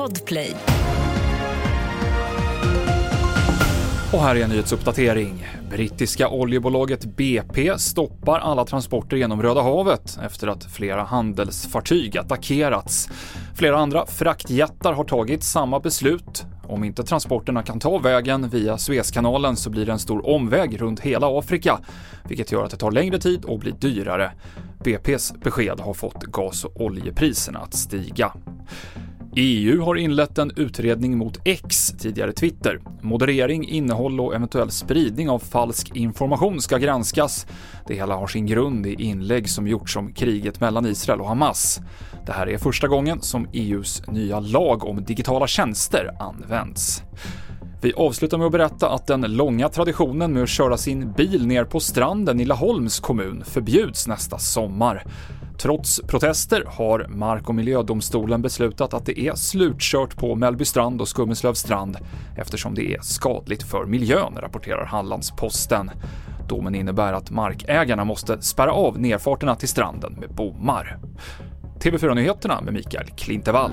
Podplay. Och här är en nyhetsuppdatering. Brittiska oljebolaget BP stoppar alla transporter genom Röda havet efter att flera handelsfartyg attackerats. Flera andra fraktjättar har tagit samma beslut. Om inte transporterna kan ta vägen via Suezkanalen så blir det en stor omväg runt hela Afrika, vilket gör att det tar längre tid och blir dyrare. BPs besked har fått gas och oljepriserna att stiga. EU har inlett en utredning mot X, tidigare Twitter. Moderering, innehåll och eventuell spridning av falsk information ska granskas. Det hela har sin grund i inlägg som gjorts om kriget mellan Israel och Hamas. Det här är första gången som EUs nya lag om digitala tjänster används. Vi avslutar med att berätta att den långa traditionen med att köra sin bil ner på stranden i Laholms kommun förbjuds nästa sommar. Trots protester har Mark och miljödomstolen beslutat att det är slutkört på Mellbystrand och Skummeslövstrand eftersom det är skadligt för miljön, rapporterar Hallandsposten. Domen innebär att markägarna måste spärra av nerfarterna till stranden med bommar. TV4-nyheterna med Mikael Klintevall.